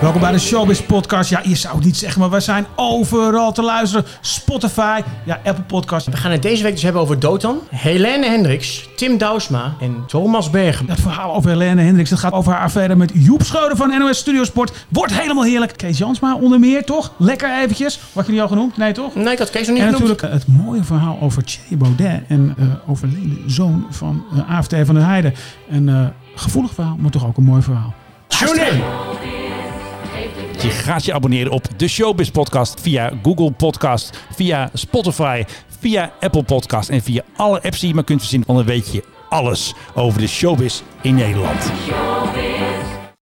Welkom bij de Showbiz Podcast. Ja, je zou het niet zeggen, maar wij zijn overal te luisteren. Spotify, ja, Apple Podcast. We gaan het deze week dus hebben over Dotan, Helene Hendricks, Tim Douwsma en Thomas Bergen. Dat verhaal over Helene Hendricks, dat gaat over haar affaire met Joep Schreuder van NOS Studiosport. Wordt helemaal heerlijk. Kees Jansma onder meer, toch? Lekker eventjes. Wat je die al genoemd? Nee, toch? Nee, ik had Kees nog niet En genoemd. natuurlijk het mooie verhaal over Thierry Baudet en uh, overleden zoon van uh, AFT van der Heijden. Een uh, gevoelig verhaal, maar toch ook een mooi verhaal. Tune in! Je gaat je abonneren op de Showbiz Podcast via Google Podcast, via Spotify, via Apple Podcast en via alle apps die je maar kunt verzinnen. Want dan weet je alles over de showbiz in Nederland.